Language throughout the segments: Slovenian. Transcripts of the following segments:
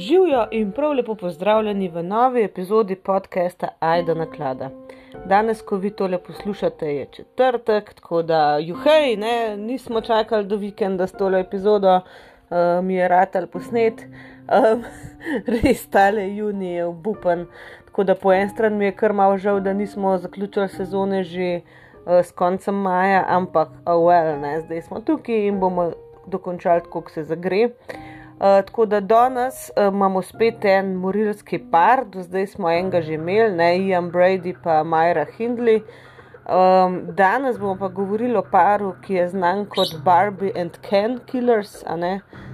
Živijo in prav lepo pozdravljeni v novi epizodi podcasta Aida na klada. Danes, ko vi tole poslušate, je četrtek, tako da, juhej, ne, nismo čakali do vikenda s tole epizodo, uh, mi je ratal posnet, um, res tale juni je obupen. Tako da po eni strani mi je kar malo žal, da nismo zaključili sezone že uh, s koncem maja, ampak, oh well, ne, zdaj smo tukaj in bomo dokončali, kako se zagre. Uh, tako da danes uh, imamo spet en morilski par, do zdaj smo enega že imeli, ne Ian Brady pa Majra Hindley. Um, danes bomo pa govorili o paru, ki je znan kot Barbie and Ken Killers,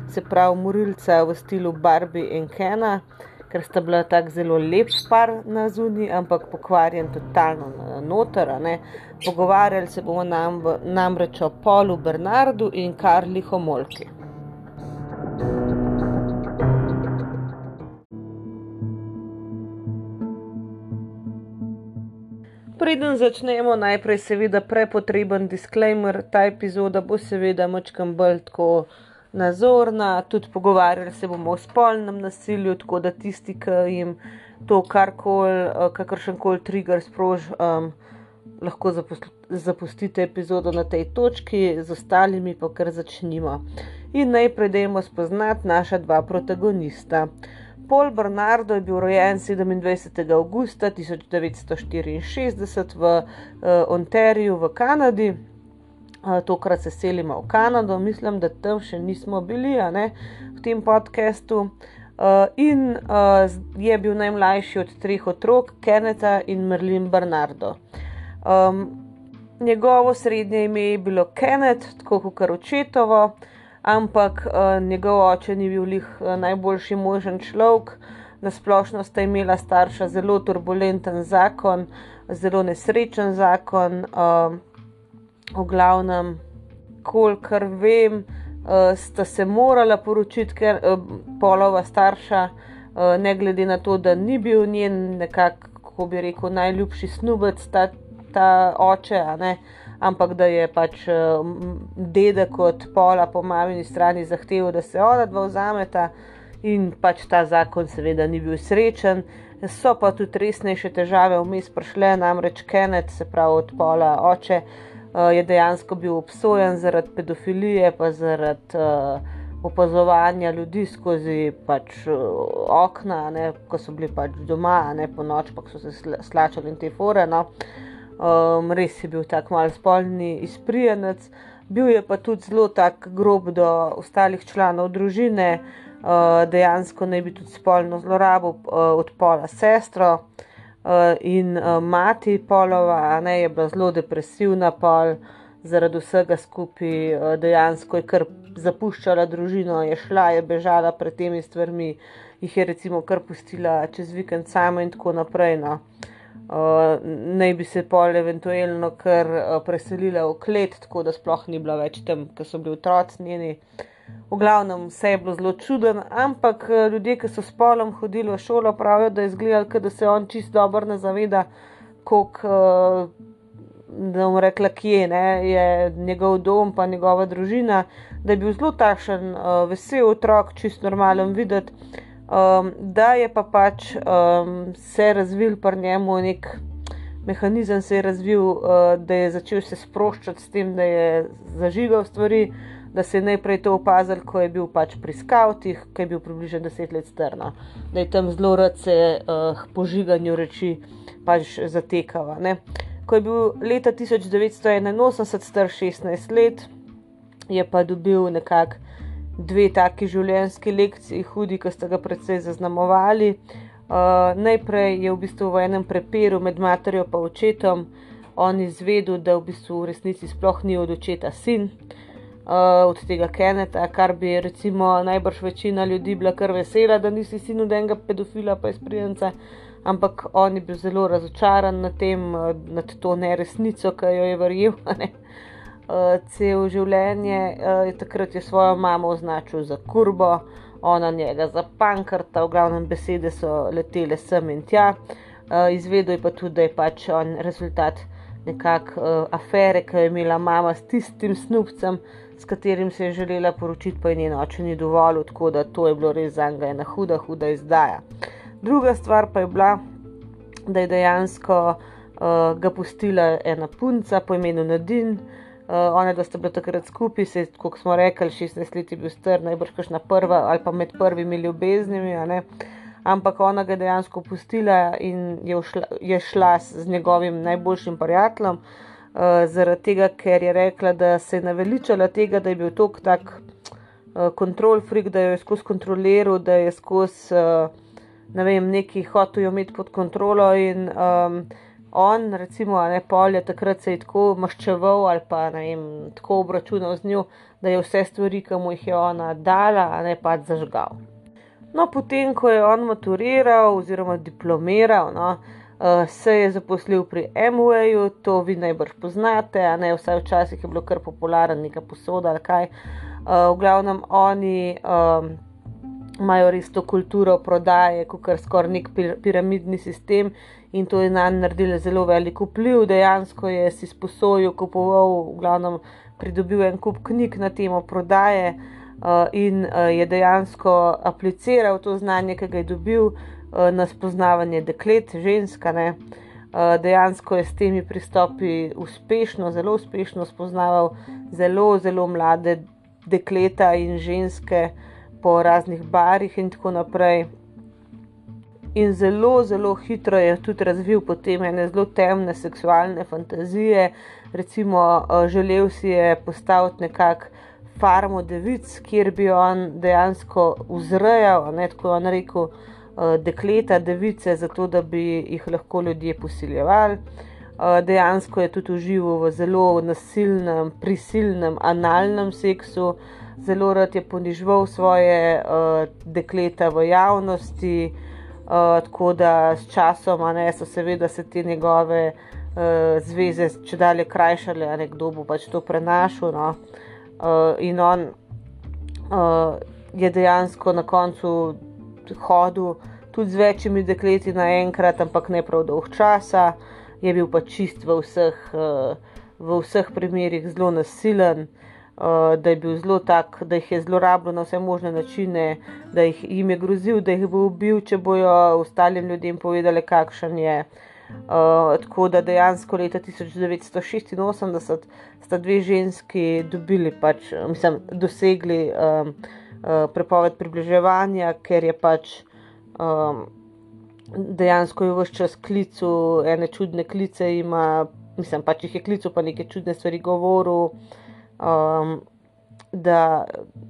se pravi morilca v stilu Barbie in Kena, ker sta bila tako zelo lep par na zunji, ampak pokvarjen totalno noter. Pogovarjali se bomo nam, namreč o Polu Bernardu in Karli Homolki. Preden začnemo, najprej seveda prepotreben disclaimer. Ta epizoda bo seveda močkam bolj tako nazorna, tudi pogovarjali se bomo o spolnem nasilju, tako da tisti, ki jim to karkoli, eh, kakršen koli trigger sproži, um, lahko zapustite epizodo na tej točki, z ostalimi pa kar začnimo. In najprej dajmo spoznati naša dva protagonista. Paul Bernardo je bil rojen 27. augusta 1964 v uh, Ontariju v Kanadi. Uh, tokrat se selimo v Kanado, mislim, da tam še nismo bili ne, v tem podkastu. Uh, in uh, je bil najmlajši od treh otrok, Keneta in Merlin Bernardo. Um, njegovo srednje ime je bilo Kenneth, tako kot očetovo. Uh, ampak uh, njegov oče ni bil njih uh, eh, najboljši možen človek. Na splošno sta imela starša zelo turbulenten zakon, zelo nesrečen zakon. Uh, v glavnem, kolikor vem, uh, sta se morala poročiti, ker uh, polova starša, uh, ne glede na to, da ni bil njen nekako, kako bi rekel, najljubši snubec, ta, ta oče. Uh, ampak da je pač uh, dedek od pola po mamini strani zahteval, da se ona dva vzameta in pač ta zakon seveda ni bil srečen. So pa tudi resnejše težave vmes prišle, namreč Kenneth, se pravi od pola oče, uh, je dejansko bil obsojen zaradi pedofilije, pa zaradi uh, opazovanja ljudi skozi pač, okna, ne, ko so bili pač doma, ne po noč, pa so se slačali in te fore. No. Uh, um, res je bil tako mal spolni izprijenec, bil je pa tudi zelo tak grob do ostalih članov družine, uh, dejansko naj bi tudi spolno zlorabil uh, od pola sestro. Uh, in uh, mati polova, ne je bila zelo depresivna, pol zaradi vsega skupaj, dejansko je kar zapuščala družino, je šla, je bežala pred temi stvarmi, jih je recimo kar pustila čez vikend samo in tako naprej. No. Uh, uh, naj bi se pol eventualno kar uh, preselila v klet, tako da sploh ni bila več tam, ker so bili otroci njeni. V glavnem vse je bilo zelo čuden, ampak uh, ljudje, ki so s polom hodili v šolo, pravijo, da je izgledalo, da se on čist dobro ne zaveda, koliko. Uh, Da bom rekla, kje ne, je njegov dom, pa njegova družina, da je bil zelo takšen, uh, vesel otrok, čist normalen videti, um, da je pa pač um, se razvil pri njemu nek mehanizem, se je razvil, uh, da je začel se sproščati s tem, da je zažigal stvari. Da se je najprej to opazil, ko je bil pač pri skavtih, ki je bil približno deset let strna, da je tam zelo rad se uh, požiganju reči pač zatekava. Ne. Ko je bil leta 1981 star 16 let, je pa dobil nekako dve taki življenjski lekciji, hudi, ki ste ga predvsej zaznamovali. Uh, najprej je v bistvu v enem prepiru med materjo in očetom on izvedel, da v bistvu v resnici sploh ni od očeta sin, uh, od tega Keneta, kar bi recimo najbrž večina ljudi bila kar vesela, da nisi sin od enega pedofila pa izprijenca. Ampak on je bil zelo razočaran nad tem, nad to neresnico, ki jo je verjel. Ne? Uh, cel življenje, uh, takrat je svojo mamo označil za kurbo, ona njega za pankrta, v glavnem besede so letele sem in tja. Uh, izvedel je pa tudi, da je pač on rezultat nekako uh, afere, ki je imela mama s tistim snupcem, s katerim se je želela poročiti, pa je njen oče ni dovolj, tako da to je bilo res za njega ena huda, huda izdaja. Druga stvar pa je bila, da je dejansko uh, ga pustila ena punca po imenu Nadin. Uh, one, da sta bili takrat skupaj, se, kot smo rekli, 16 let je bil star, najbrž kašna prva ali pa med prvimi ljubeznimi. Ampak ona ga je dejansko pustila in je, ušla, je šla z njegovim najboljšim prijateljem, uh, zaradi tega, ker je rekla, da se je naveličala tega, da je bil tok tak kontrol uh, freak, da jo je skozi kontroliral, da je skozi uh, ne vem, neki hotel imeti pod kontrolo in um, on, recimo, ne polje, takrat se je tako maščeval ali pa ne vem, tako obračunal z njo, da je vse stvari, ki mu jih je ona dala, a ne pa zažgal. No, potem, ko je on maturiral oziroma diplomiral, no, uh, se je zaposlil pri MWA-ju, to vi najbrž poznate, a ne vsaj včasih je bilo kar popularno, neka posoda ali kaj. Uh, v glavnem oni. Um, imajo res to kulturo prodaje, kot skoraj nek piramidni sistem in to je na njih naredilo zelo velik vpliv. Dejansko je si sposojil, kupoval, v glavnem pridobil en kup knjig na temo prodaje uh, in uh, je dejansko apliciral to znanje, ki ga je dobil uh, na spoznavanje deklet, ženska. Ne. Dejansko je s temi pristopi uspešno, zelo uspešno spoznaval zelo, zelo mlade dekleta in ženske, uh, po raznih barih in tako naprej. In zelo, zelo hitro je tudi razvil potem ene zelo temne seksualne fantazije. Recimo, eh, želel si je postaviti nekakšen farmo devic, kjer bi on dejansko vzrejal, ne tako on rekel, eh, dekleta, device, zato da bi jih lahko ljudje posiljevali. Eh, dejansko je tudi užival v zelo nasilnem, prisilnem, analnem seksu zelo rad je ponižval svoje uh, dekleta v javnosti, uh, tako da s časom, ne so seveda se te njegove uh, zveze če dalje krajšale, a nekdo bo pač to prenašal. No? Uh, in on uh, je dejansko na koncu hodil tudi z večjimi dekleti naenkrat, ampak ne prav dolg časa, je bil pa čist v vseh, uh, v vseh primerih zelo nasilen. Uh, da je bil zelo tak, da jih je zlorabil na vse možne načine, da jih jim je grozil, da jih bo ubil, če bojo ostalim ljudem povedali, kakšen je. Uh, tako da dejansko leta 1986 sta dve ženski dobili, pač, mislim, dosegli um, uh, prepoved približevanja, ker je pač um, dejansko je vse čas klicu, ene čudne klice ima, mislim, pač jih je klicu, pa neke čudne stvari govoril um, da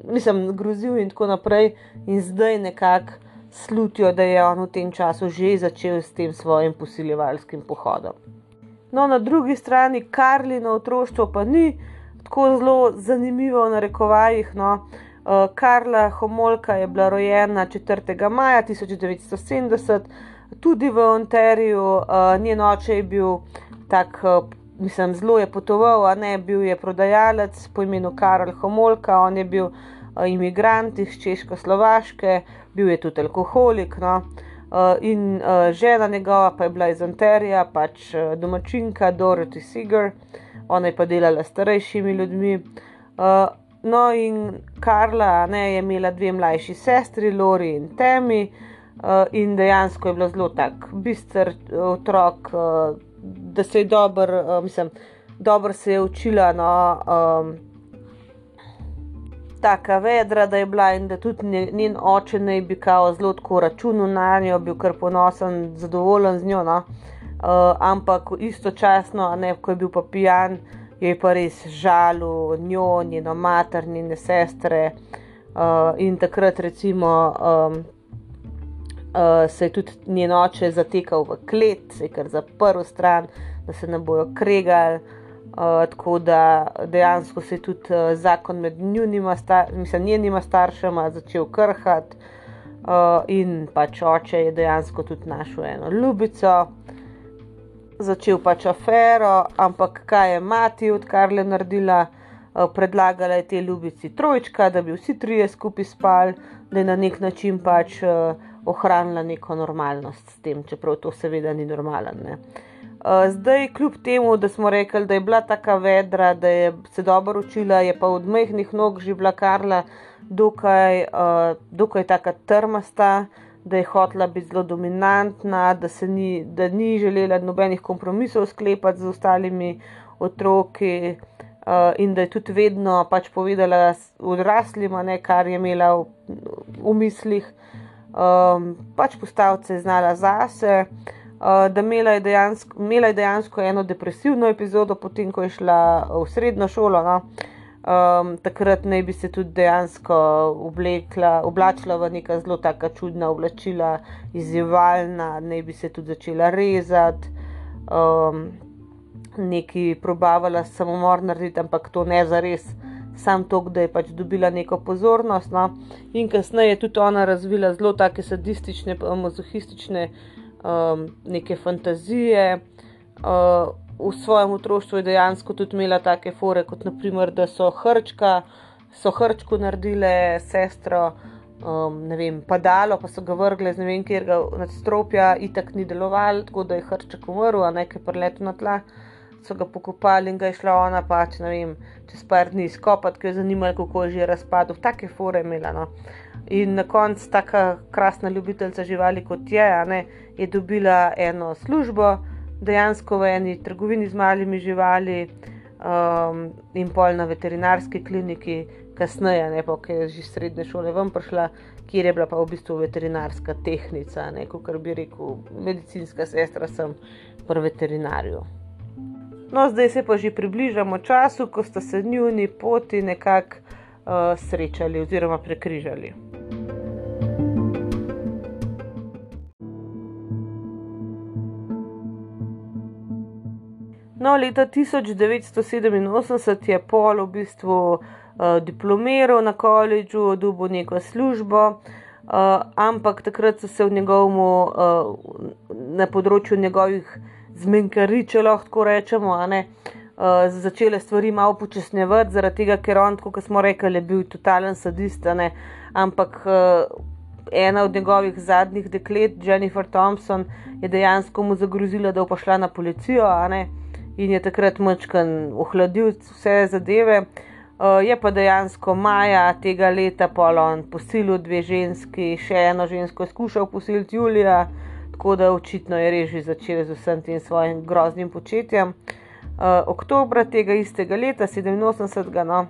mislim, grozil in tako naprej, in zdaj nekako slutijo, da je on v tem času že začel s tem svojim posiljevalskim pohodom. No, na drugi strani, Karlino otroštvo pa ni tako zelo zanimivo na rekovajih. No. Uh, Karla Homolka je bila rojena 4. maja 1970, tudi v Ontariju, uh, njen oče je bil tak uh, mislim, zelo je potoval, ne bil je prodajalec po imenu Karl Homolka, on je bil uh, imigrant iz Češko-Slovaške, bil je tudi alkoholik. No? Uh, in uh, žena njegova pa je bila iz Anterija, pač uh, domačinka Dorothy Seeger, ona je pa delala s starejšimi ljudmi. Uh, no, in Karla ne, je imela dve mlajši sestri, Lori in Temi, uh, in dejansko je bila zelo tak bister otrok. Uh, da se je dobro, uh, mislim, dobro se je učila. No, um, Taka vedra, da je bila in da tudi njen oče naj bi kao zelo tako računal na njo, bil kar ponosen, zadovoljen z njo. No? Uh, ampak istočasno, ne, ko je bil pa pijan, je pa res žalil njo, njeno mater, njene sestre. Uh, in takrat, recimo, um, uh, se je tudi njen oče zatekal v klet, se je kar zaprl stran, da se ne bojo kregali. Uh, tako da dejansko se je tudi uh, zakon med njunima, star mislim, njenima staršema začel krhati, uh, in pač oče je dejansko tudi našel eno ljubico, začel pač afero, ampak kaj je mati od Karla naredila, uh, predlagala je te ljubici trojčka, da bi vsi trije skupaj spali, da je na nek način pač. Uh, ohranila neko normalnost s tem, čeprav to seveda ni normalen. Ne. Uh, zdaj, kljub temu, da smo rekli, da je bila tako vedra, da je se dobro učila, je pa od mehkih nog že bila Karla dokaj, uh, dokaj tako trmasta, da je hotela biti zelo dominantna, da, ni, da ni želela nobenih kompromisov sklepati z ostalimi otroki. Uh, in da je tudi vedno pač povedala odraslima, ne, kar je imela v, v mislih, um, pač postaviti se je znala zase. Uh, da imela je, dejansko, imela je dejansko eno depresivno epizodo, potem ko je šla v srednjo šolo. No. Um, takrat naj bi se tudi dejansko oblekla, oblačila v neka zelo taka čudna oblačila, izzivalna, naj bi se tudi začela rezati. Um, neki probavala samomor narediti, ampak to ne za res, sam to, da je pač dobila neko pozornost. No. In kasneje je tudi ona razvila zelo take sadistične, mazohistične um, neke fantazije. Uh, v svojem otroštvu je dejansko tudi imela take fore, kot naprimer, da so hrčka, so hrčku naredile sestro. Um, ne vem, padalo, pa so ga vrgli z ne vem, kjer ga nadstropja, itak ni deloval, tako da je hrček umrl, a nekaj preletel na tla. Uh, so ga pokopali in ga je šla ona pač, ne vem, čez par dni skopati, ker je zanimalo, kako je že razpadel, take fore imela. No. In na koncu taka krasna ljubiteljca živali kot je, ne, je dobila eno službo, dejansko v eni trgovini z malimi živali um, in pol na veterinarski kliniki, kasneje, ne pa, ker je že srednje šole ven prišla, kjer je bila pa v bistvu veterinarska tehnica, kot bi rekel, medicinska sestra sem pri veterinarju. No, zdaj se pa že približamo času, ko sta se njuni poti nekako uh, srečali oziroma prekrižali. No, leta 1987 je Pol v bistvu uh, diplomiral na koledžu, dobil neko službo, uh, ampak takrat so se v njegovem, uh, na področju njegovih zmenkari, če lahko rečemo, ne, uh, začele stvari malo počasnjevati, zaradi tega, ker on, kot smo rekli, je bil totalen sadist, ampak uh, ena od njegovih zadnjih deklet, Jennifer Thompson, je dejansko mu zagrozila, da bo pošla na policijo in je takrat močkan ohladil vse zadeve. Uh, je pa dejansko maja tega leta polon posilil dve ženski, še eno žensko skušal posiliti Julija, tako da očitno je reži začel z vsem tem svojim groznim početjem. Uh, oktobra tega istega leta, 87. No,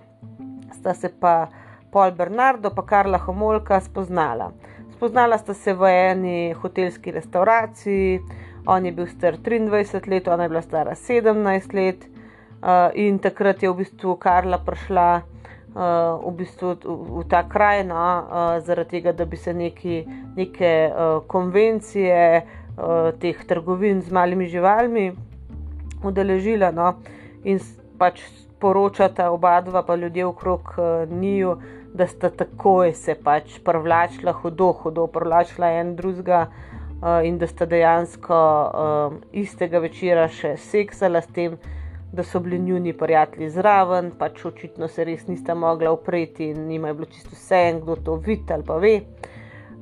sta se pa Paul Bernardo in Karla Homolka spoznala. Spoznala sta se v eni hotelski restauraciji, on je bil star 23 let, ona je bila stara 17 let, uh, in takrat je v bistvu Karla prišla uh, v, bistvu v, v ta kraj, no, uh, zaradi tega, da bi se neki, neke uh, konvencije uh, teh trgovin z malimi živalmi udeležila. No, in pač poročata oba dva, pa ljudje okrog uh, njiju, da sta takoj se pač privlačila, hudo, hudo privlačila en drugega. Uh, in da sta dejansko uh, istega večera še seksala s tem, uh, da so bili njuni prijatelji zraven, pač očitno se res nista mogla upreti in jim je bilo čisto vse, kdo to vidi ali pa ve.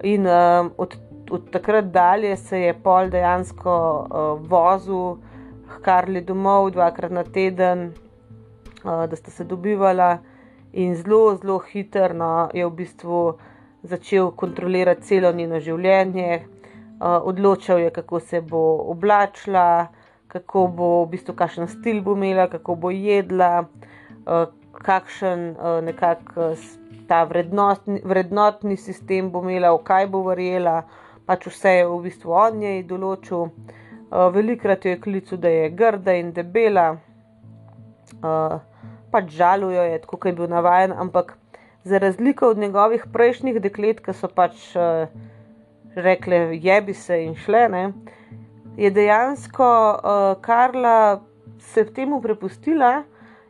In um, od, od takrat dalje se je pol dejansko uh, vozil, hkarli domov dvakrat na teden, uh, da sta se dobivala in zelo, zelo hitro je v bistvu začel kontrolirati celo njeno življenje. Uh, odločal je, kako se bo oblačila, kako bo v bistvu, kakšen stil bo imela, kako bo jedla, uh, kakšen uh, nekako uh, ta vrednotni, vrednotni sistem bo imela, v kaj bo verjela, pač vse je v bistvu on jej določil. Uh, velikrat jo je klical, da je grda in debela, uh, pač žalujo je, kot je bil navaden, ampak za razliko od njegovih prejšnjih deklet, ki so pač uh, rekle, jebi se in šle. Ne, je dejansko uh, Karla se temu prepustila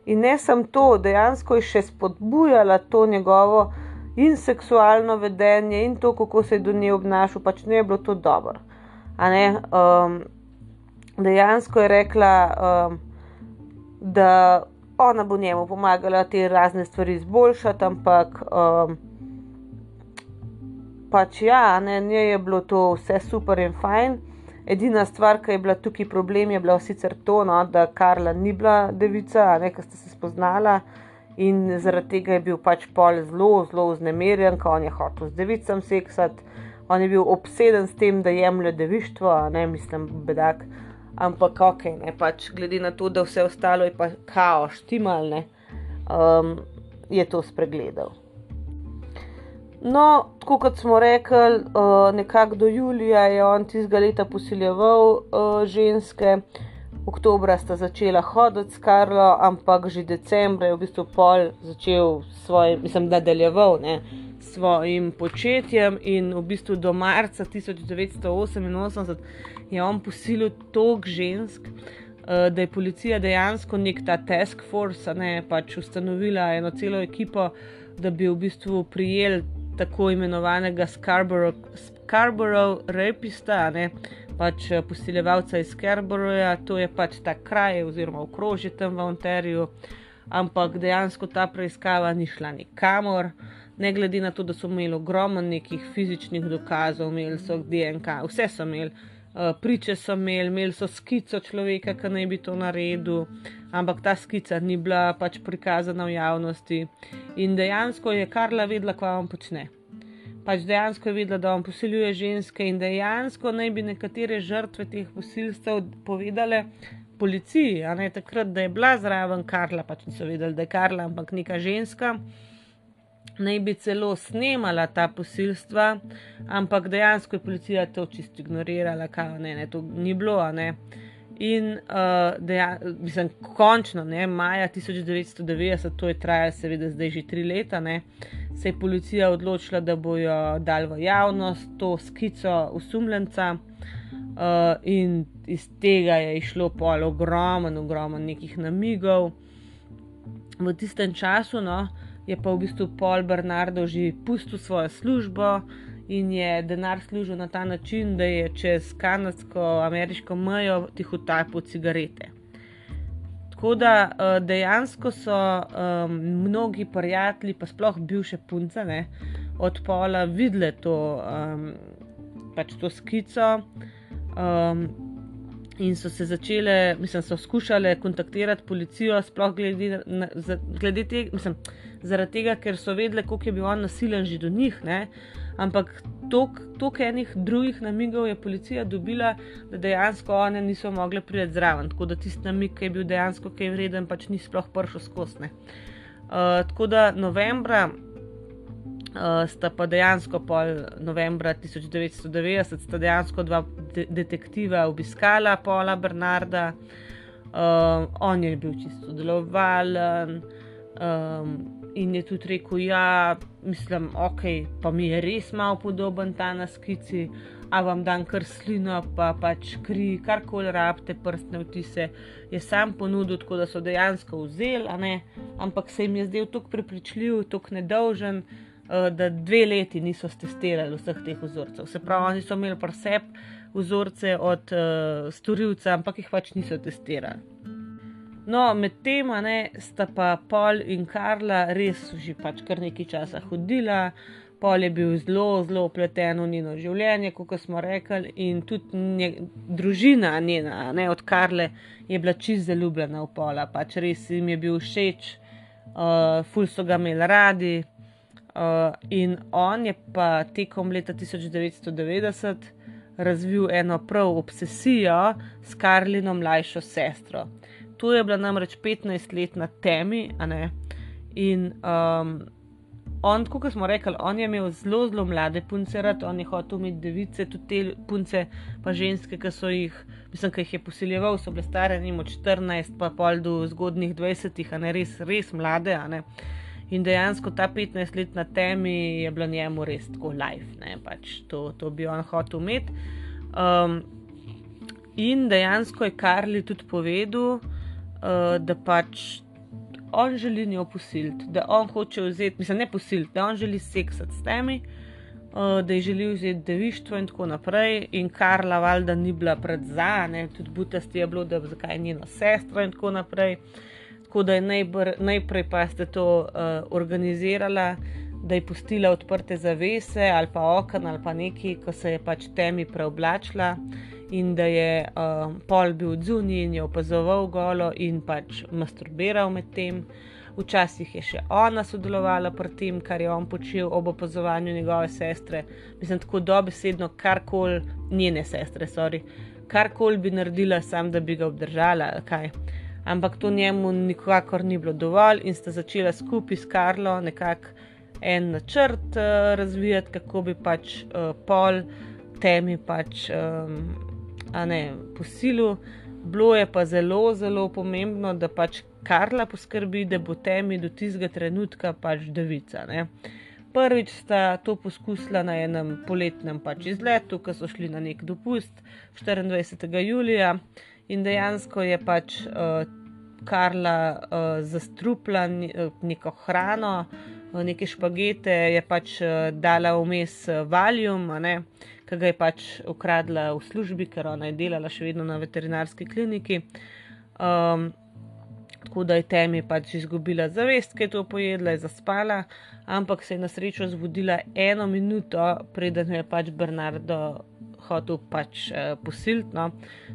in ne samo to, dejansko je še spodbujala to njegovo in seksualno vedenje in to, kako se je do nje obnašal, pač ne je bilo to dobro. Um, dejansko je rekla, um, da ona bo njemu pomagala te razne stvari izboljšati, ampak um, pač ja, ne, nje je bilo to vse super in fajn Edina stvar, ki je bila tukaj problem, je bila sicer to, no, da Karla ni bila devica, ne, ker sta se spoznala in zaradi tega je bil pač pol zelo, zelo vznemirjen, ko on je hotel z devicam seksati. On je bil obseden s tem, da jemlje devištvo, ne mislim, bedak. Ampak ok, ne pač glede na to, da vse ostalo je pa kaos, štimalne, um, je to spregledal. No, tako kot smo rekli, uh, nekako do Julija je on tistega leta posiljeval uh, ženske, oktobra sta začela hoditi s Karlo, ampak že decembra je v bistvu pol začel svoj, mislim, nadaljeval ne, svojim početjem in v bistvu do marca 1988 je on posilil toliko žensk. Uh, da je policija dejansko nek ta task force, ne pač ustanovila eno celo ekipo, da bi v bistvu prijeli tako imenovanega Scarborough, Scarborough rapista, ne, pač eh, posiljevalca iz Scarboroughja, to je pač ta kraj oziroma okrožje tam v Ontariju, ampak dejansko ta preiskava ni šla nikamor. Ne glede na to, da so imeli ogromno nekih fizičnih dokazov, imeli so DNK, vse so imeli, priče so imeli, imeli so skico človeka, ki naj bi to naredil, ampak ta skica ni bila pač prikazana v javnosti. In dejansko je Karla vedela, kaj on počne. Pač dejansko je vedela, da on posiljuje ženske in dejansko naj bi nekatere žrtve teh posilstev povedale policiji, a ne takrat, da je bila zraven Karla, pač niso vedeli, da je Karla, ampak neka ženska naj bi celo snemala ta posilstva, ampak dejansko je policija to čisto ignorirala, kaj ne, ne, to ni bilo. In uh, deja, mislim, končno, ne, maja 1990, to je trajalo, seveda, zdaj že tri leta, ne, se je policija odločila, da bojo dali v javnost to skico usumljenca, uh, in iz tega je išlo pol ogromno, ogromno nekih namigov. V tistem času, no, uh, je pa v bistvu Paul Bernardo že pustil svojo službo in je denar služil na ta način, da je čez kanadsko-ameriško mejo tihotapil cigarete. Tako da eh, dejansko so um, mnogi prijatelji, pa sploh bivše punce, ne, od Paula videli to, um, pač to skico. Um, in so se začele, mislim, so skušale kontaktirati policijo, sploh glede, na, glede tega, mislim, zaradi tega, ker so vedele, koliko je bil on nasilen že do njih. Ne? Ampak toliko enih drugih namigov je policija dobila, da dejansko one niso mogle priti zraven. Tako da tisti namig, ki je bil dejansko kaj vreden, pač ni sploh prišel skosne. Uh, tako da novembra uh, sta pa dejansko pol novembra 1990, sta dejansko dva de detektiva obiskala Paula Bernarda, uh, on je bil čisto delovalen. Um, in je tudi rekel, da ja, mislim, ok, pa mi je res malo podoben ta na skici, a vam dan kar slino, pa pač kri, karkoli rabite, prstne vtise. Je sam ponudil, tako da so dejansko vzeli, ampak se jim je zdel tako prepričljiv, tako nedolžen, Eh, da dve leti niso testirali vseh teh vzorcev. Se pravi, oni so imeli presep vzorce od uh, storilca, ampak jih pač niso testirali. No, med tem sta pa Paul in Karla res že pač kar nekaj časa hodila. Pol je bil zelo, zelo upleten v njeno življenje, kot smo rekli, in tudi nje, družina njena, ne od Karle, je bila čist zaljubljena v Pola, pač res jim je bil všeč, uh, ful so ga imeli radi, Uh, in on je pa tekom leta 1990 razvil eno prav obsesijo s Karlino mlajšo sestro. To je bila namreč 15 let na temi, in um, on, kot smo rekli, on je imel zelo, zelo mlade punce, rad, on je hotel imeti device, tudi te punce, pa ženske, ki so jih, mislim, ki jih je posiljeval, so bile stare, ne vem, 14, pa pol do zgodnih 20, a ne res, res mlade. In dejansko ta 15 let na temi je bilo njemu res tako life, ne pač to, to bi on hotel imeti. Um, in dejansko je Karli tudi povedal, uh, da pač on želi njo posiliti, da on hoče vzeti, mislim, ne posiliti, da on želi seksati s temi. Uh, da je želel vzeti devištvo, in tako naprej, in Karla, valjda, ni bila pred zadnje, tudi Butasti je bilo, da zakaj njena sestra, in tako naprej. Uh, tako da je najbr, najprej pa ste to uh, organizirala, da je pustila odprte zavese ali pa okna ali pa nekaj, ko se je pač temi preoblačila in da je uh, pol bil odzuni in je opazoval golo in pač masturbiral med tem. Včasih je še ona sodelovala pri tem, kar je on počel ob opazovanju njegove sestre. Mislim, tako dobesedno karkoli njene sestre, sorry, karkoli bi naredila, sam da bi ga obdržala. Kaj. Ampak to njemu nikakor ni bilo dovolj in sta začela skupaj s Karlo nekako en načrt uh, razvijati, kako bi pač uh, pol temi pač. Um, ne po silu. Bilo je pa zelo, zelo pomembno, da pač Karla poskrbi, da bo temi do tistega trenutka pač devica. Ne. Prvič sta to poskusila na enem poletnem pač izletu, ko so šli na nek dopust 24. julija in dejansko je pač uh, Karla uh, zastrupila neko hrano, uh, neke špagete, je pač uh, dala vmes valjum. Uh, ki ga je pač ukradla v službi, ker ona je delala še vedno na veterinarski kliniki. Um, tako da je temi pač izgubila zavest, ki je to pojedla, je zaspala, ampak se je na srečo zbudila eno minuto, preden je pač Bernardo hotel pač eh, posiliti. No.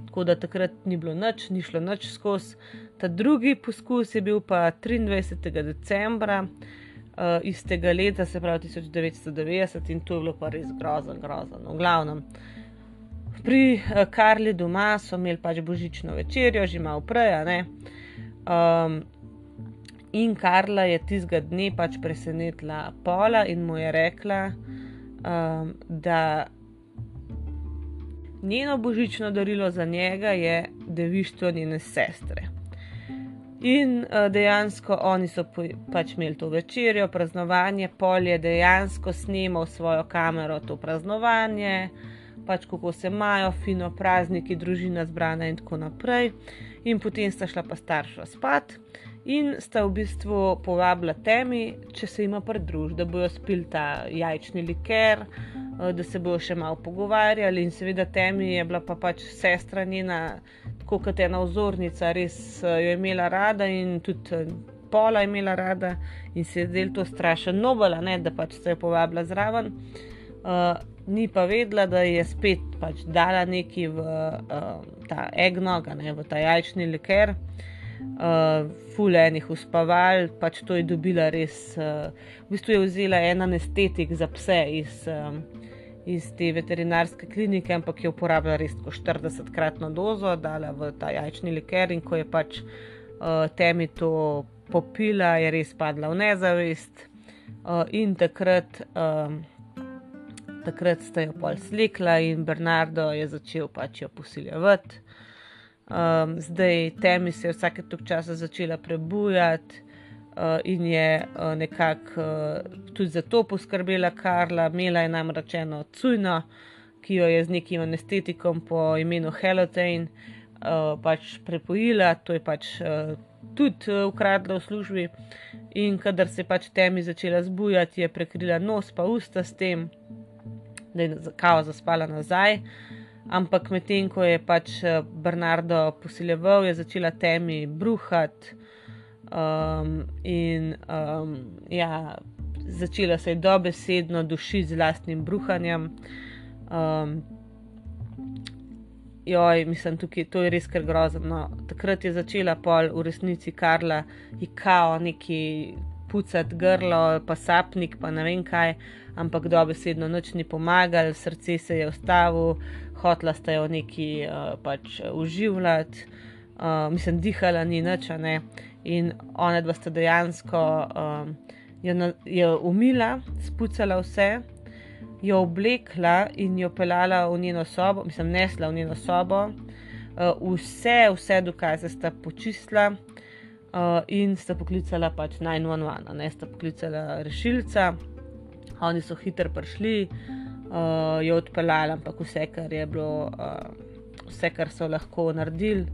Tako da takrat ni bilo nič, ni šlo nič skozi. Ta drugi poskus je bil pa 23. decembra uh, istega leta, se pravi 1990, in to je bilo pa res grozno, grozno. V glavnem, pri uh, Karli doma so imeli pač božično večerjo, že malo prej. Um, in Karla je tistega dne pač presenetila Pola in mu je rekla, um, da njeno božično darilo za njega je devištvo njene sestre. In uh, dejansko oni so pač imeli to večerjo, praznovanje, polje dejansko snimal svojo kamero to praznovanje, pač kako se imajo, fino prazniki, družina zbrana in tako naprej. In potem sta šla pa starša spat in sta v bistvu povabila temi, če se jima pridruž, da bojo spil ta jajčni liker, uh, da se bojo še malo pogovarjali. In seveda temi je bila pa pač sestra njena kot ena ozornica, res uh, jo je imela rada in tudi uh, pola je imela rada in se je zdelo to strašno nobela, ne, da pač se je povabila zraven. Uh, ni pa vedela, da je spet pač dala neki v uh, ta egnog, ne v ta jajčni liker. Uh, Fulejnih uspaval, pač to je dobila res. Uh, v bistvu je vzela en anestetik za pse iz uh, iz te veterinarske klinike, ampak je uporabljala res 40-kratno dozo, dala v ta jajčni liker in ko je pač uh, temi to popila, je res padla v nezavest. Uh, in takrat, um, takrat sta jo pol slikla in Bernardo je začel pač jo posiljevati. Um, zdaj temi se je vsake tok časa začela prebujati. Uh, in je uh, nekako uh, tudi za to poskrbela Karla. Imela je namreč eno cujno, ki jo je z nekim anestetikom po imenu Helotane uh, pač prepojila, to je pač uh, tudi uh, ukradla v službi. In kadar se je pač temi začela zbujati, je prekrila nos pa usta s tem, da je kao zaspala nazaj. Ampak medtem ko je pač Bernardo posiljeval, je začela temi bruhati. Um, in um, ja, začela se je dobesedno dušiti z vlastnim bruhanjem. Um, joj, mislim, tukaj to je res kar grozno. No, takrat je začela pol v resnici Karla ikao neki pucati grlo, pa sapnik, pa ne vem kaj, ampak dobesedno noč ni pomagal, srce se je ustavilo, hotla sta jo neki uh, pač uživljati, uh, mislim, dihala ni nič, ne in ona dva sta dejansko um, jo, na, jo umila, spucala vse, jo oblekla in jo pelala v njeno sobo, mislim, nesla v njeno sobo. Uh, vse, vse dokaze sta počistila uh, in sta poklicala pač 911, ne sta poklicala rešilca. Oni so hitro prišli, uh, jo odpeljali, ampak vse, kar je bilo, uh, vse, kar so lahko naredili,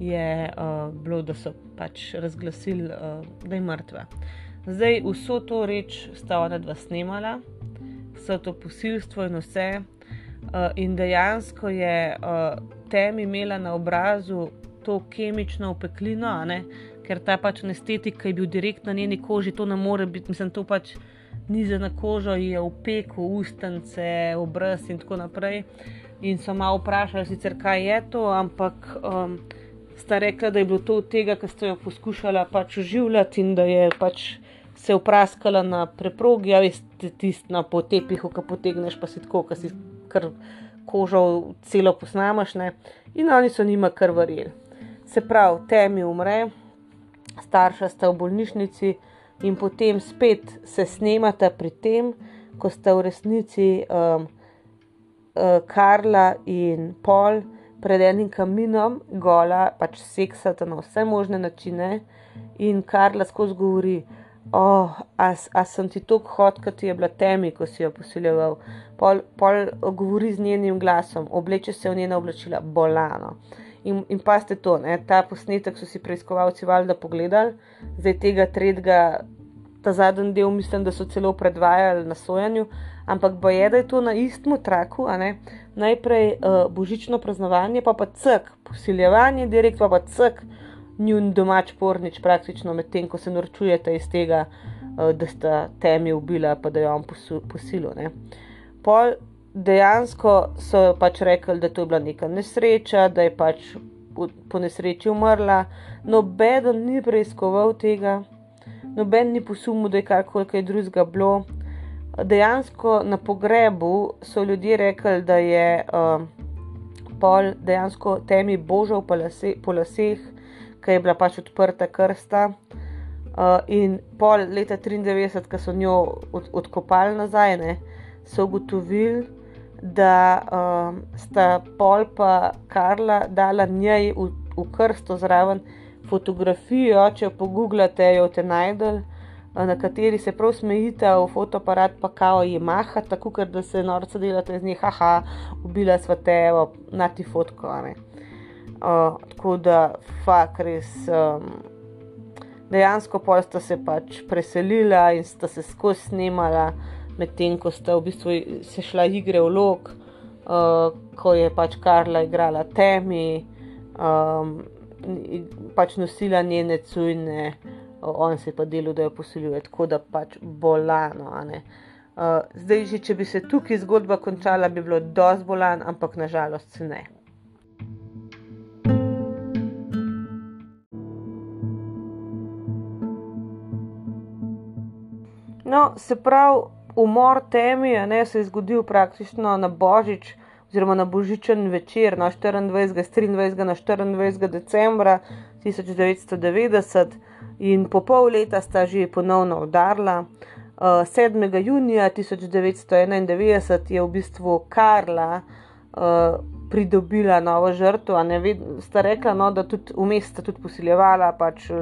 je uh, bilo, da so pač razglasili, uh, da je mrtva. Zdaj, vso to reč sta ona dva snemala, vse to posilstvo in vse. Uh, in dejansko je uh, tem imela na obrazu to kemično opeklino, ker ta pač anestetik, ki je bil direkt na njeni koži, to ne more biti, mislim, to pač ni za na kožo, je opekel ustence, obraz in tako naprej. in so malo vprašali, sicer, kaj je to, ampak um, sta rekla, da je bilo to od tega, ker sta jo poskušala pač oživljati in da je pač se upraskala na preprogi, a veste, tisti na potepihu, ki potegneš, pa si tako, ki si kar kožo celo posnamaš. Ne? In oni so njima kar verjeli. Se pravi, temi umre, starša sta v bolnišnici in potem spet se snemata pri tem, ko sta v resnici. Um, uh, Karla in Pol pred enim kaminom, gola, pač seksata na vse možne načine, in Karla skozi govori. Oh, a, a sem ti tako hod, kot je bila temi, ko si jo posiljeval. Pol, pol govori z njenim glasom, obleče se v njena oblačila, bolano. In, in pa ste to, ne? ta posnetek so si preiskovalci valjda pogledali, zdaj tega tretjega, ta zadnji del, mislim, da so celo predvajali na sojanju, ampak boje, da je to na istem traku. Najprej uh, božično praznovanje, pa pa cek, posiljevanje, direkt pa pa cek, njun domač pornič, praktično medtem, ko se norčujete iz tega, uh, da sta temi ubila, pa da jo on posilil. Pol dejansko so pač rekli, da to je bila neka nesreča, da je pač po nesreči umrla. Noben ni preiskoval tega, noben ni posumil, da je karkoli kaj drugega bilo dejansko na pogrebu so ljudje rekli, da je uh, pol dejansko temi božal po, lase, po laseh, ker je bila pač odprta krsta. Uh, in pol leta 93, ko so njo od, odkopali nazaj, ne, so ugotovili, da uh, sta pol pa Karla dala njej v, v krsto zraven fotografijo, če jo pogooglate, jo te najdel na kateri se prav smejite, v fotoaparat pa kao je maha, tako da se norce delate z njih, haha, ubila sva te, na ti fotko. Uh, tako da, fak res. Um, dejansko pa sta se pač preselila in sta se skozi snemala, medtem ko sta v bistvu se šla igre v lok, uh, ko je pač Karla igrala temi, um, pač nosila njene cujne on se je pa delal, da jo posiljuje, tako da pač bolano. Uh, zdaj, že če bi se tukaj zgodba končala, bi bilo dosti bolan, ampak nažalost se ne. No, se pravi, umor temi ne, se je zgodil praktično na božič, oziroma na božičen večer, na 24. 23. na 24. decembra 1990 in po pol leta sta že ponovno udarila. 7. Eh, junija 1991 je v bistvu Karla uh, pridobila novo žrtvo. Sta rekla, no, da tudi vmes sta tudi posiljevala pač, uh,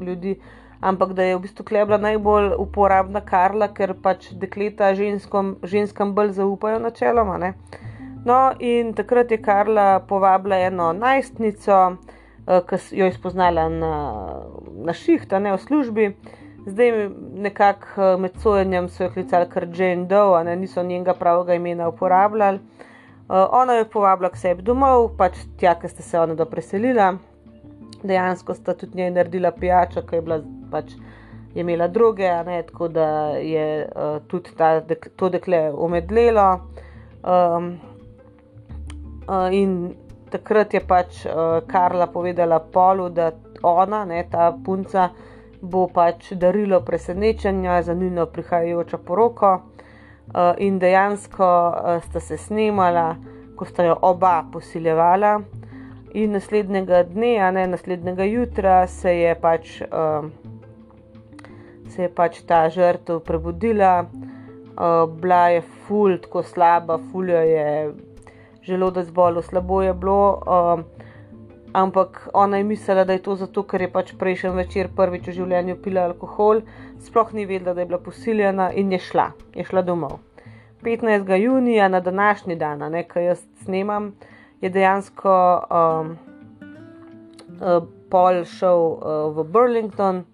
ljudi, ampak da je v bistvu klebla najbolj uporabna Karla, ker pač dekleta ženskom, ženskam bolj zaupajo načeloma. Ne? No, in takrat je Karla povabila eno najstnico. Eh, ki jo je spoznala na, na šihta, ne v službi. Zdaj, nekako eh, med sojenjem so jo klicali kar Jane Doe, ne, niso njenega pravega imena uporabljali. Uh, ona je povabila k sebi domov, pač tja, ker ste se ona do preselila. Dejansko sta tudi njej naredila pijačo, ki je bila pač. Je imela druge, ne, tako da je uh, tudi ta, dek, to dekle umedlelo. Um, uh, in takrat je pač uh, Karla povedala Polu, da ona, ne, ta punca, bo pač darilo presenečenja za njeno prihajajočo poroko. Uh, in dejansko uh, sta se snemala, ko sta jo oba posiljevala. In naslednjega dne, a ne naslednjega jutra, se je pač, uh, se je pač ta žrtev prebudila, uh, bila je ful, tako slaba, fuljo je želodec bolel, slabo je bilo. Um, ampak ona je mislila, da je to zato, ker je pač prejšnji večer prvič v življenju pila alkohol, sploh ni vedela, da je bila posiljena in je šla, je šla domov. 15. junija, na današnji dan, nekaj jaz snemam, je dejansko um, uh, pol šel uh, v Burlington,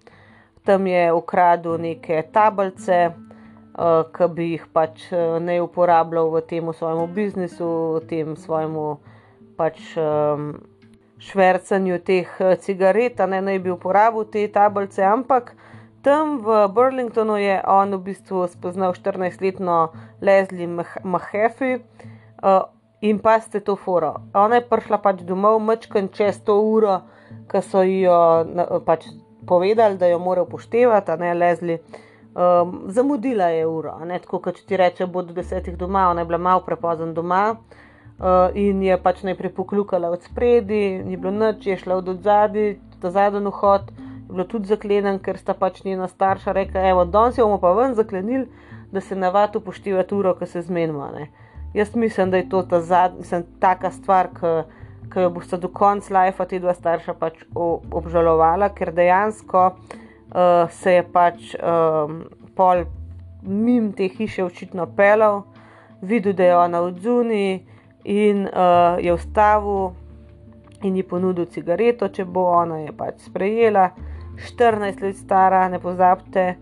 tam je ukradel neke tablice, uh, ki bi jih pač uh, ne uporabljal v tem svojem biznisu, v tem svojem pač, um, švrcanju teh uh, cigaret, ne naj bi uporabil te tablice, ampak tam v Burlingtonu je on v bistvu spoznal 14-letno Leslie Mahefi. Uh, In pa ste to foro. Ona je prišla pač domov, mečken čez to uro, ki so jo pač povedali, da jo mora upoštevati, ne lezli. Um, zamudila je uro, ne tako, kot ti reče, bo do desetih doma, ona je bila malo prepozen doma uh, in je pač najprej poklukala od spredi, ni bilo noč, je šla od zadaj, ta zadnji vhod, je bilo tudi zaklenjen, ker sta pač njena starša rekla: Evo, danes bomo pa ven zaklenili, da se navadi upoštevati uro, ko se zmenimo. Jaz mislim, da je to ta zadnja, mislim, taka stvar, ki jo boste do konca lajfa ti dva starša pač obžalovala, ker dejansko uh, se je pač um, pol mim te hiše očitno pelal, videl, da je ona od zunaj in uh, je vstavil in ji ponudil cigareto, če bo ona je pač sprejela. 14 let stara, ne pozabite.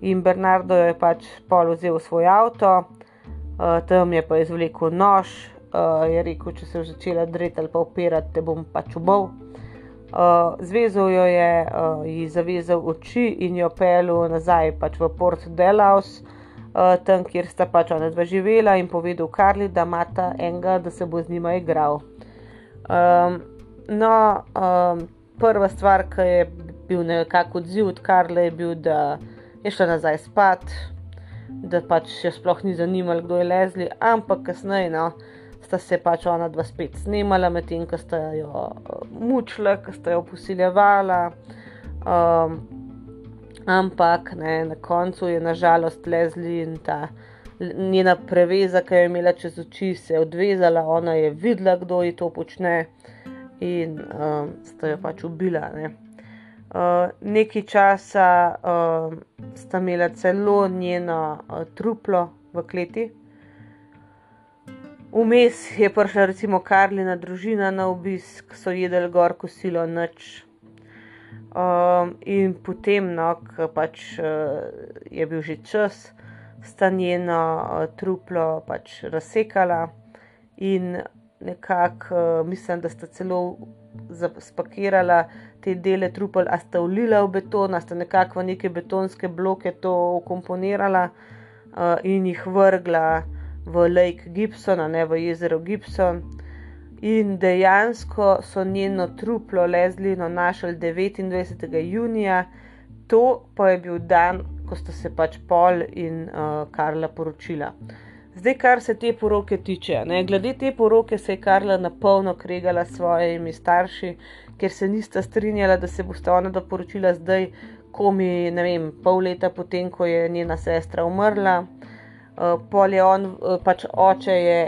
In Bernardo je pač pol vzel svoj avto, uh, tam je pa izvlekel nož, uh, je rekel, če se je začela dreti ali pa opirati, te bom pač ubol. Uh, zvezal jo je, uh, ji zavezal oči in jo pel nazaj pač v Port Delaus, uh, tam, kjer sta pač ona dva živela in povedal Karli, da ima ta enega, da se bo z njima igral. Um, no, um, prva stvar, ki je bil nekako odziv od Karla, je bil, da je šla nazaj spat, da pač še sploh ni zanimalo, kdo je lezli, ampak kasneje. No, sta se pač ona dva spet snimala, medtem ko sta jo uh, mučila, ko sta jo posiljevala. Um, ampak ne, na koncu je nažalost lezli in ta njena preveza, ki jo je imela čez oči, se je odvezala, ona je videla, kdo ji to počne in um, sta jo pač ubila. Ne. Uh, nekaj časa uh, sta imela celo njeno uh, truplo v kleti, Vmes je prišla recimo Karlina družina na obisk, so jedli gor kosilo noč. Um, in potem, no, ko pač uh, je bil že čas, sta njeno uh, truplo pač razsekala in nekako uh, mislim, da sta celo spakirala te dele trupel, a sta ulila v beton, a sta nekako v neke betonske bloke to ukomponirala uh, in jih vrgla v Lake Gibson, ne v jezero Gibson. In dejansko so njeno truplo lezlino našli 29. junija, to pa je bil dan, ko sta se pač Pol in uh, Karla poročila. Zdaj, kar se te poroke tiče, ne, glede te poroke se je Karla na polno kregala s svojimi starši, ker se nista strinjala, da se bosta ona da poročila zdaj, komi, ne vem, pol leta potem, ko je njena sestra umrla. Eh, pol je on, eh, pač oče je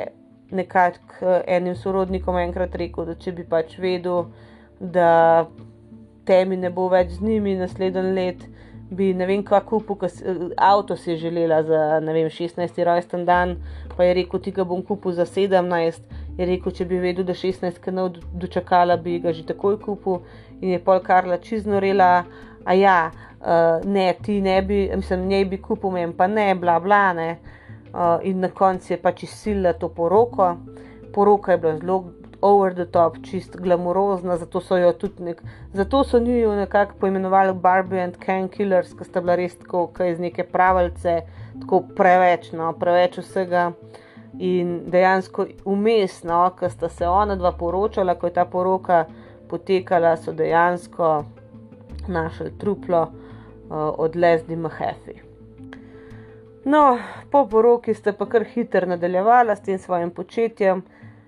nekako enim sorodnikom enkrat rekel, da če bi pač vedel, da temi ne bo več z njimi naslednji let, bi ne vem, kako kupil, eh, avto si je želela za vem, 16. rojsten dan, pa je rekel, ti ga bom kupil za 17. Je rekel, če bi vedel, da 16 kanal dočakala, bi ga že takoj kupil in je pol Karla čiznorela, a ja, uh, ne, ti ne bi, mislim, ne bi kupil, mem pa ne, bla bla ne. Uh, in na koncu je pač izsilila to poroko. Poroka je bila zelo over the top, čist glamurozna, zato so jo tudi nek, zato so njo nekako poimenovali Barbie and Ken Killers, ki sta bila res tako, kaj iz neke pravice, tako preveč, no, preveč vsega. In dejansko umestno, ko sta se ona dva poročala, ko je ta poroka potekala, so dejansko našli truplo uh, od Leslie Mahefi. No, po poroki ste pa kar hitro nadaljevala s tem svojim početjem.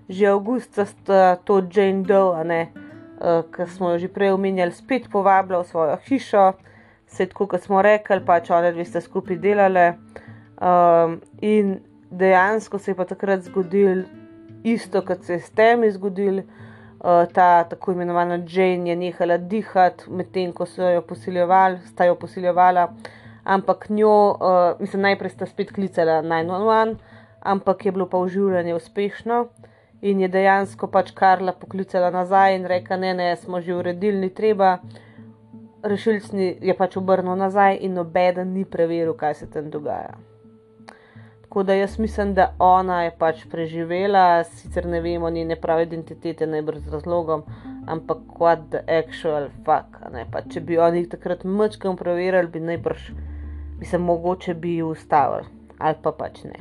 Že avgusta sta to Jane Doe, uh, eh, ki smo jo že prej omenjali, spet povabila v svojo hišo, se tako kot smo rekli, pač one dve sta skupaj delali. Um, in dejansko se je pa takrat zgodil isto, kot se je s temi zgodil. Uh, ta tako imenovana Jane je nehala dihati, medtem ko so jo posiljevali, sta jo posiljevala ampak njo, uh, mislim, najprej sta spet klicala 911, ampak je bilo pa uživanje uspešno in je dejansko pač Karla poklicala nazaj in rekla: Ne, ne, smo že uredili, ni treba. Rešilci je pač obrnil nazaj in nobeden ni preveril, kaj se tam dogaja. Tako da jaz mislim, da ona je pač preživela, sicer ne vemo njene prave identitete, najbrž z razlogom, ampak what the actual fuck. Pa, če bi oni takrat mrčkam preverjali, bi najbrž, bi se mogoče bi ustavili, ali pa pač ne.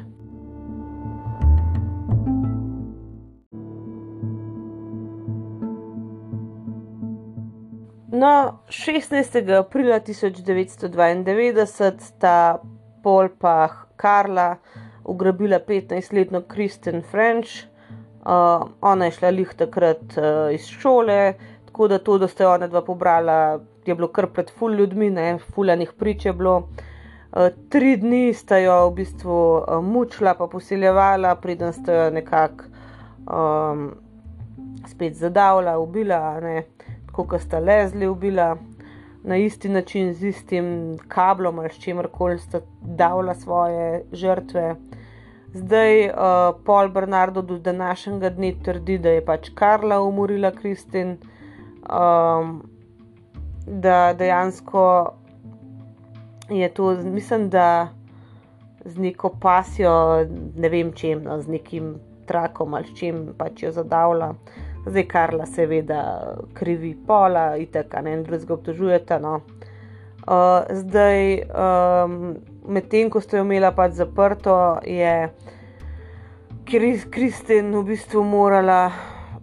No, 16. aprila 1992 sta Pol pa Karla ugrabila 15-letno Kristen French. Uh, ona je šla lih takrat uh, iz šole, tako da to, da ste ona dva pobrala, je bilo kar pred ful ljudmi, ne, fuljanih prič je bilo. Uh, tri dni sta jo v bistvu uh, mučila, pa posiljevala, preden sta jo nekako um, spet zadavila, ubila, ne, kot sta lezli, ubila na isti način, z istim kablom ali s čimer koli sta davila svoje žrtve. Zdaj uh, Paul Bernardo do današnjega dne trdi, da je pač Karla umorila Kristin, um, da dejansko je to, mislim, da z neko pasijo, ne vem čem, no, z nekim trakom ali čem pač jo zadavlja. Zdaj Karla seveda krivi pola in tako ne en drugega obtožujeta. No. Uh, zdaj, um, medtem ko ste jo imela pač zaprto, je Kristin v bistvu morala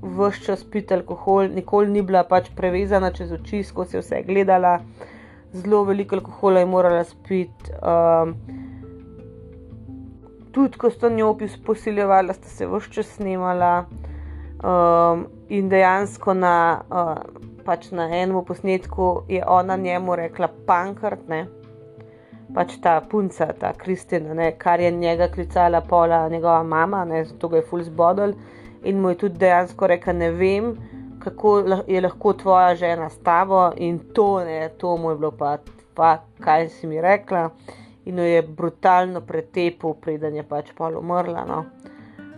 vse čas piti alkohol, nikoli ni bila pač prevezana čez oči, skozi vse gledala, zelo veliko alkohola je morala spiti. Um, tudi ko so njo posiljevali, sta se vse čas snimala. Um, in dejansko na, uh, pač na enem posnetku je ona njemu rekla: Pankrt, ne. Pač ta punca, ta Kristina, kar je njega klicala pola njegova mama, ne, zato ga je full zbodel. In mu je tudi dejansko rekla: Ne vem, kako je lahko tvoja žena s tabo in to, ne, to mu je bilo pa, pa kaj si mi rekla. In jo je brutalno pretepel, preden je pač pol umrla. No.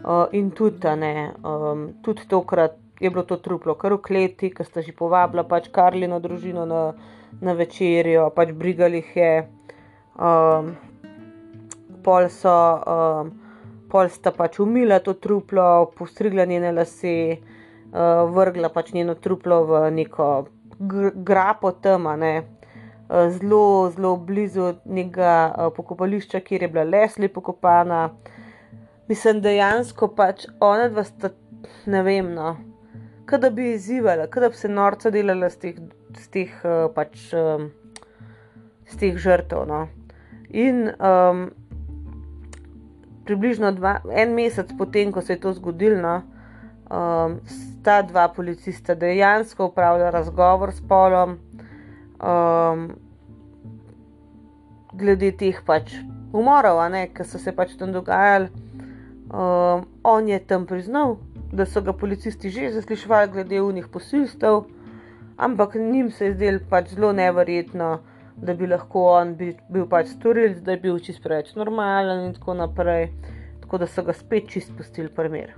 Uh, in tudi, ne, um, tudi tokrat je bilo to truplo, kar v kleti, ki sta že povabila pač Karlino družino na, na večerjo, pač brigali jih je. Um, pol so, um, pol sta pač umila to truplo, postrigla njene lase, uh, vrgla pač njeno truplo v neko gr grapo tema, ne. Zelo, zelo blizu nekega uh, pokopališča, kjer je bila Leslie pokopana mislim, dejansko pač ona dva sta, ne vem, no, kaj da bi izzivala, kaj da bi se norca delala z teh, z teh, uh, pač, z teh žrtev. No. In um, približno dva, en mesec potem, ko se je to zgodilo, no, um, sta dva policista dejansko upravljala razgovor s polom. Um, Glede teh pač umorov, ki so se pač tam dogajali, Um, on je tam priznal, da so ga policisti že zaslišali glede unih posilstev, ampak njim se je zdelo pač zelo neverjetno, da bi lahko on bi, bil pač storilec, da je bil čist preveč normalen in tako naprej. Tako da so ga spet čist pustili primer.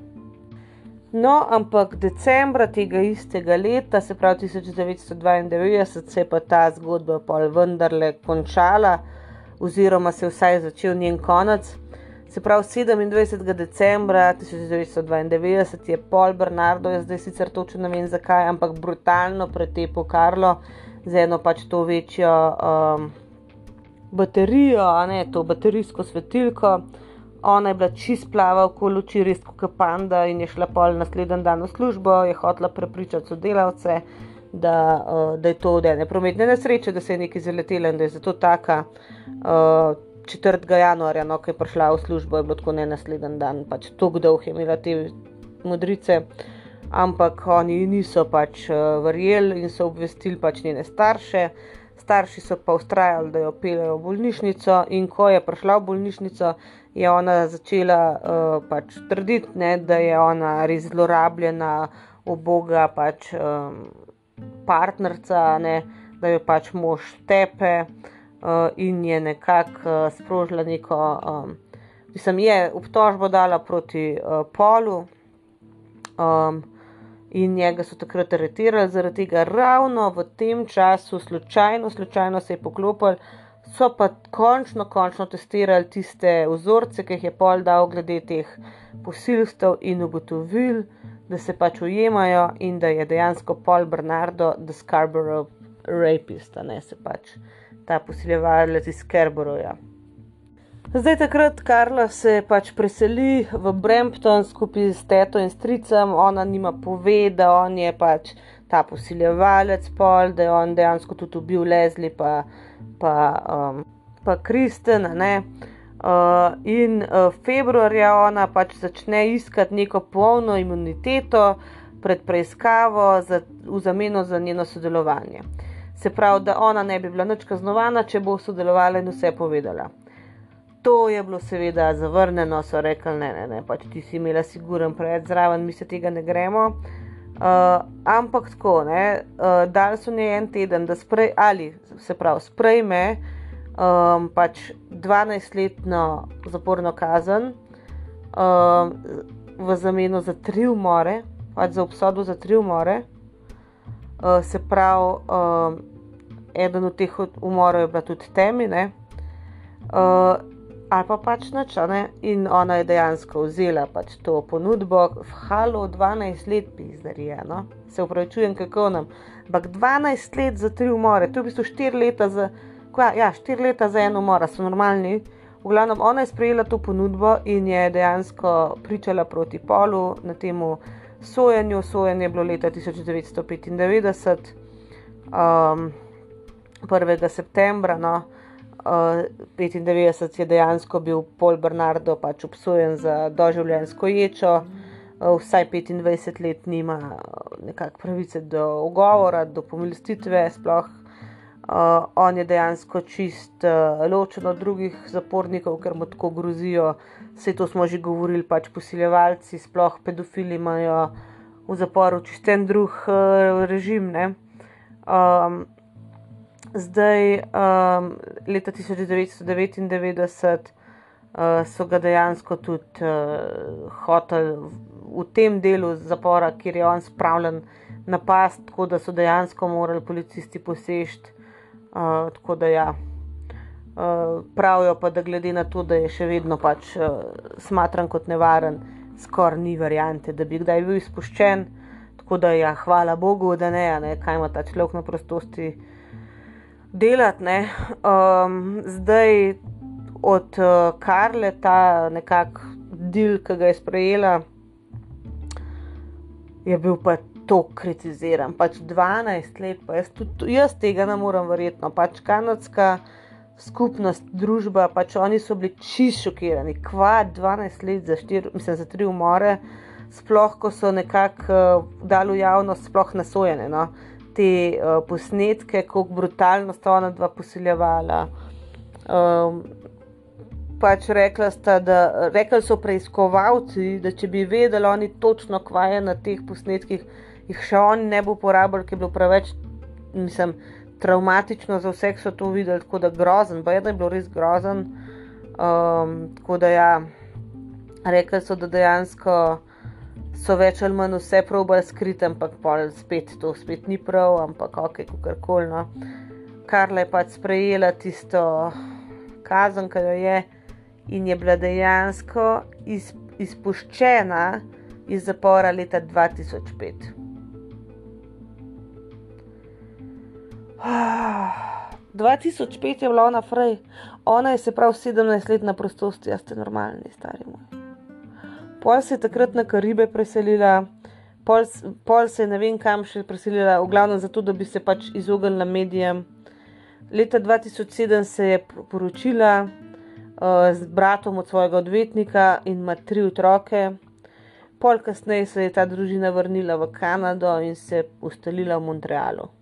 No, ampak decembra tega istega leta, se pravi 1992, se je pa ta zgodba pa vendarle končala, oziroma se je vsaj začel njen konec. Se pravi, 27. decembra 1992 je Paul Bernardo, jaz zdaj sicer točno ne vem zakaj, ampak brutalno pretepel Karlo z eno pač to večjo um, baterijo, a ne to baterijsko svetilko. Ona je bila čist plava okoli oči, res kot panda in je šla pol naslednji dan v službo, je hotela prepričati sodelavce, da, uh, da je to od ene prometne nesreče, da se je nekaj zaletela in da je zato taka. Uh, 4. januarja, no, ko je prišla v službo, je bilo tako ne naslednji dan, pač tako dolg je imela te modrice. Ampak oni niso pač uh, verjeli in so obvestili pač njene starše. Starši so pa ustrajali, da jo peljejo v bolnišnico, in ko je prišla v bolnišnico, je ona začela uh, pač trditi, ne, da je ona res zlorabljena, oboga pač um, partnerca, ne, da jo pač mož tepe. Eh, in je nekako uh, sprožila neko, um, mislim, je obtožbo dala proti uh, polu. Um, In njega so takrat aretirali, zaradi tega ravno v tem času, slučajno, slučajno se je poklopil, so pa končno, končno testirali tiste vzorce, ki jih je pol dal glede teh posilstev in ugotovili, da se pač ujemajo in da je dejansko Paul Bernardo, the Scarborough rapist, ne se pač ta posiljevalec iz Kerboroja. Zdaj, takrat Karla se pač preseli v Brampton skupaj s teto in stricem, ona nima pove, da on je pač ta posiljevalec, pol, da je on dejansko tudi ubil Leslie, pa, pa, um, pa Kristen. Uh, in uh, februarja ona pač začne iskati neko polno imuniteto pred preiskavo za, v zameno za njeno sodelovanje. Se pravi, da ona ne bi bila nič kaznovana, če bo sodelovala in vse povedala. To je bilo seveda zavrnjeno, so rekli: ne, ne, ne, pač ti si imela siguren pred zraven, mi se tega ne gremo. Uh, ampak tako, ne, uh, dali so njej en teden, da sprej, ali se pravi, sprejme um, pač 12-letno zaporno kazen um, v zameno za tri umore, pač za obsodbo za tri umore. Uh, se pravi, um, eden od teh umorov je bila tudi temine. Uh, ali pa pač nič, ne? in ona je dejansko vzela pač to ponudbo, v halu 12 let, pizdarija, no? se upravičujem, kako nam. Ampak 12 let za tri umore, to je v bistvu 4 leta za, ja, 4 leta za eno umor, so normalni. V glavnem, ona je sprejela to ponudbo in je dejansko pričala proti polu na tem sojenju. Sojenje je bilo leta 1995, um, 1. septembra. No, 95 je dejansko bil Paul Bernardo pač obsojen za doživljenjsko ječo, uh, vsaj 25 let nima uh, nekakšne pravice do ugovora, do pomilostitve. Sploh uh, on je dejansko čist uh, ločen od drugih zapornikov, ker mu tako grozijo. Vse to smo že govorili, pač posiljevalci, sploh pedofili imajo v zaporu čisten drug uh, režim. Um, zdaj, um, leta 1999, uh, so ga dejansko tudi uh, hoteli v tem delu zapora, kjer je on spravljen na past, tako da so dejansko morali policisti posežti. Uh, tako da ja. Uh, pravijo pa, da glede na to, da je še vedno pač uh, smatran kot nevaren, skoraj ni variante, da bi kdaj bil izpuščen. Tako da ja, hvala Bogu, da ne, ne kaj ima ta človek na prostosti delati. Um, zdaj od uh, Karle ta nekakšen del, ki ga je sprejela, je bil pa to kritiziran. Pač 12 let, pa jaz, tudi, jaz tega ne morem verjetno. Pač kanadska skupnost, družba, pač oni so bili čisto šokirani. Kva 12 let za, štir, mislim, za tri umore. Sploh, ko so nekako uh, dali v javnost, sploh nasojene. No? te uh, posnetke, kako brutalno sta ona dva posiljevala. Um, pač rekla sta, da rekli so preiskovalci, da če bi vedeli oni točno, kva je na teh posnetkih, jih še oni ne bi uporabljali, ker je bilo preveč, mislim, traumatično za vse, ki so to videli, tako da grozen, pa je da je bilo res grozen. Um, tako da ja, rekli so, da dejansko so več ali manj vse probe skriti, ampak pol spet to spet ni prav, ampak ok, kako koli. No. Karla je pač sprejela tisto kazen, ki jo je in je bila dejansko iz, izpuščena iz zapora leta 2005. 2005 je bila ona fraj, ona je se prav 17 let na prostosti, jaz ste normalni, stari moj. Pol se je takrat na Karibe preselila, pol, pol se je ne vem kam še preselila, v glavnem zato, da bi se pač izognila medijem. Leta 2007 se je poročila uh, z bratom od svojega odvetnika in ima tri otroke. Pol kasneje se je ta družina vrnila v Kanado in se ustalila v Montrealu.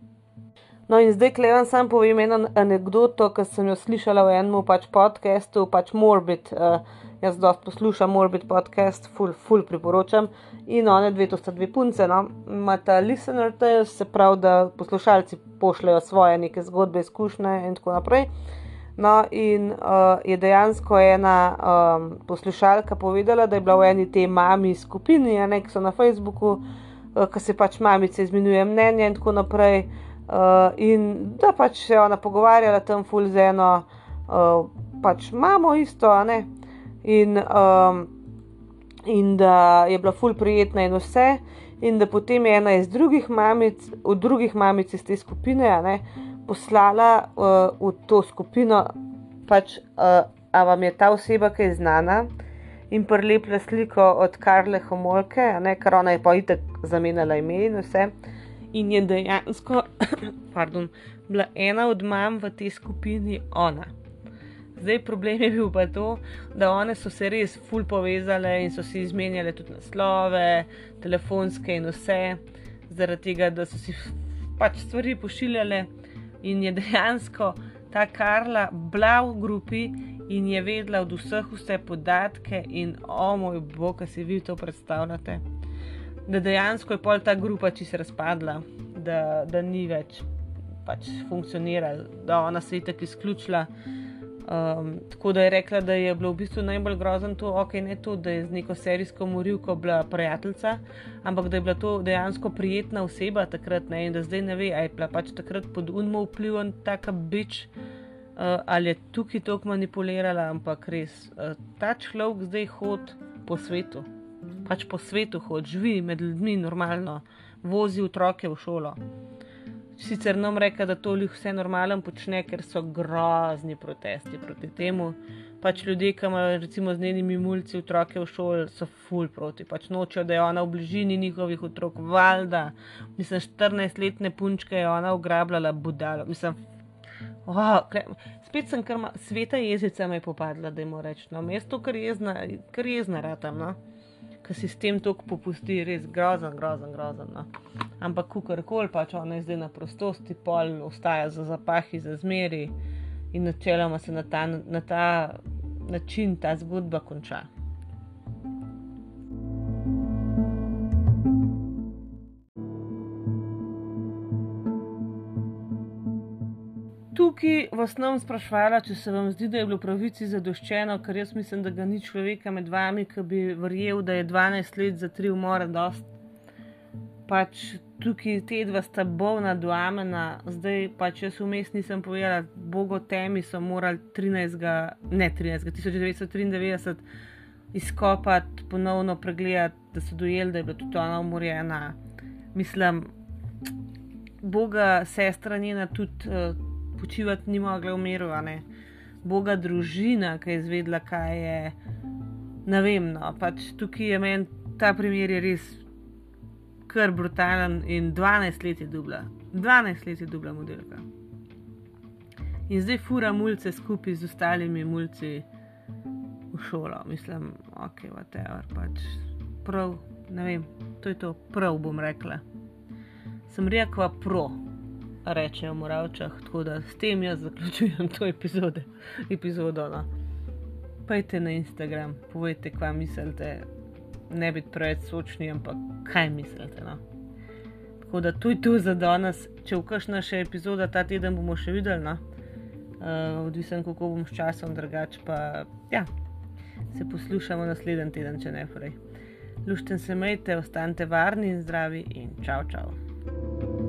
No, in zdaj, klej vam sam povem eno anegdoto, ki sem jo slišala v enem pač podkastu, pač Morbid. Uh, jaz dosta poslušam Morbid podcast, full, full priporočam. In one dve, to sta dve punce, no, imata listener tales, se pravi, da poslušalci pošljajo svoje neke zgodbe, izkušnje in tako naprej. No, in uh, je dejansko ena um, poslušalka povedala, da je bila v eni tej mami skupini, a ne ki so na Facebooku, uh, ki se pač mamice izmenjuje mnenje in tako naprej. Uh, in da pač se je ona pogovarjala tam ful z eno, uh, pač imamo isto, ne. In, um, in da je bila ful prijetna in vse, in da potem je ena iz drugih mamic, od drugih mamic iz te skupine, ne, poslala uh, v to skupino, pač, uh, a vam je ta oseba, ki je znana. In prelepila sliko od Karle Homolke, kar ona je pa itek zamenjala ime in vse. In je dejansko pardon, bila ena od mam v tej skupini ona. Zdaj, problem je bil pa to, da one so se res ful povezale in so si izmenjale tudi naslove, telefonske in vse, zaradi tega, da so si pač stvari pošiljale in je dejansko ta Karla bila v grupi in je vedela od vseh vse podatke in o moj bog, kaj si vi to predstavljate. Da dejansko je pol ta grupa čisto razpadla, da, da ni več pač funkcionirala, da ona se je tako izključila. Um, tako da je rekla, da je bilo v bistvu najbolj grozno to, okay, ne to, da je z neko serijsko morilko bila prijateljica, ampak da je bila to dejansko prijetna oseba takrat ne, in da zdaj ne ve, ali je bila pač takrat pod unmo vplivom taka bič. Uh, ali je tukaj tako manipulirala, ampak res, uh, ta človek zdaj hodi po svetu, pač po svetu hodi, živi med ljudmi normalno, vozi otroke v šolo. Sicer nam reka, da to vse normalno počne, ker so grozni protesti proti temu. Pač ljudje, ki imajo recimo z njenimi mulci otroke v šoli, so full proti. Pač nočejo, da je ona v bližini njihovih otrok, valjda. Mislim, 14-letne punčke je ona ugrabljala budalo. Mislim, oh, spet sem kar sveta jezica me popadla, da jim rečem. No, mesto, kar je znaratam. No ki si s tem tako popusti, res grozen, grozen, grozen. No. Ampak, kakorkoli pač ona je zdaj na prostosti, pol ostaja za zapahi, za zmeri in načeloma se na ta, na ta način ta zgodba konča. Tukaj vas nam sprašvala, če se vam zdi, da je bilo pravici zadoščeno, ker jaz mislim, da ga ni človeka med vami, ki bi verjel, da je 12 let za tri umore dost. Pač tukaj te dva sta bolna dvamena, zdaj pač jaz vmes nisem povedala, bogo temi so morali 13. ne 13. 1993 izkopati, ponovno pregledati, da so dojeli, da je bila tudi ona umorjena. Mislim, Boga, sestra njena tudi. Uh, počivati ni mogla v miru, Boga družina, ki je izvedla, kaj je. Ne vem, no, pač tukaj je meni ta primer je res kar brutalen in 12 let je dubla, 12 let je dubla modelka. In zdaj fura mulce skupaj z ostalimi mulci v šolo, mislim, ok, whatever, pač prav, ne vem, to je to, prav bom rekla. Sem rekla pro rečejo Moravčah. Tako da s tem jaz zaključujem to epizode, epizodo. No. Pojdite na Instagram, povejte, kaj mislite, ne biti preveč sočni, ampak kaj mislite. No. Tako da to je to za danes. Če vkašna še epizoda ta teden, bomo še videli. No. Uh, odvisen, kako bom s časom, drugače pa ja, se poslušamo naslednji teden, če ne prej. Lušten se majte, ostanite varni in zdravi in čau, čau.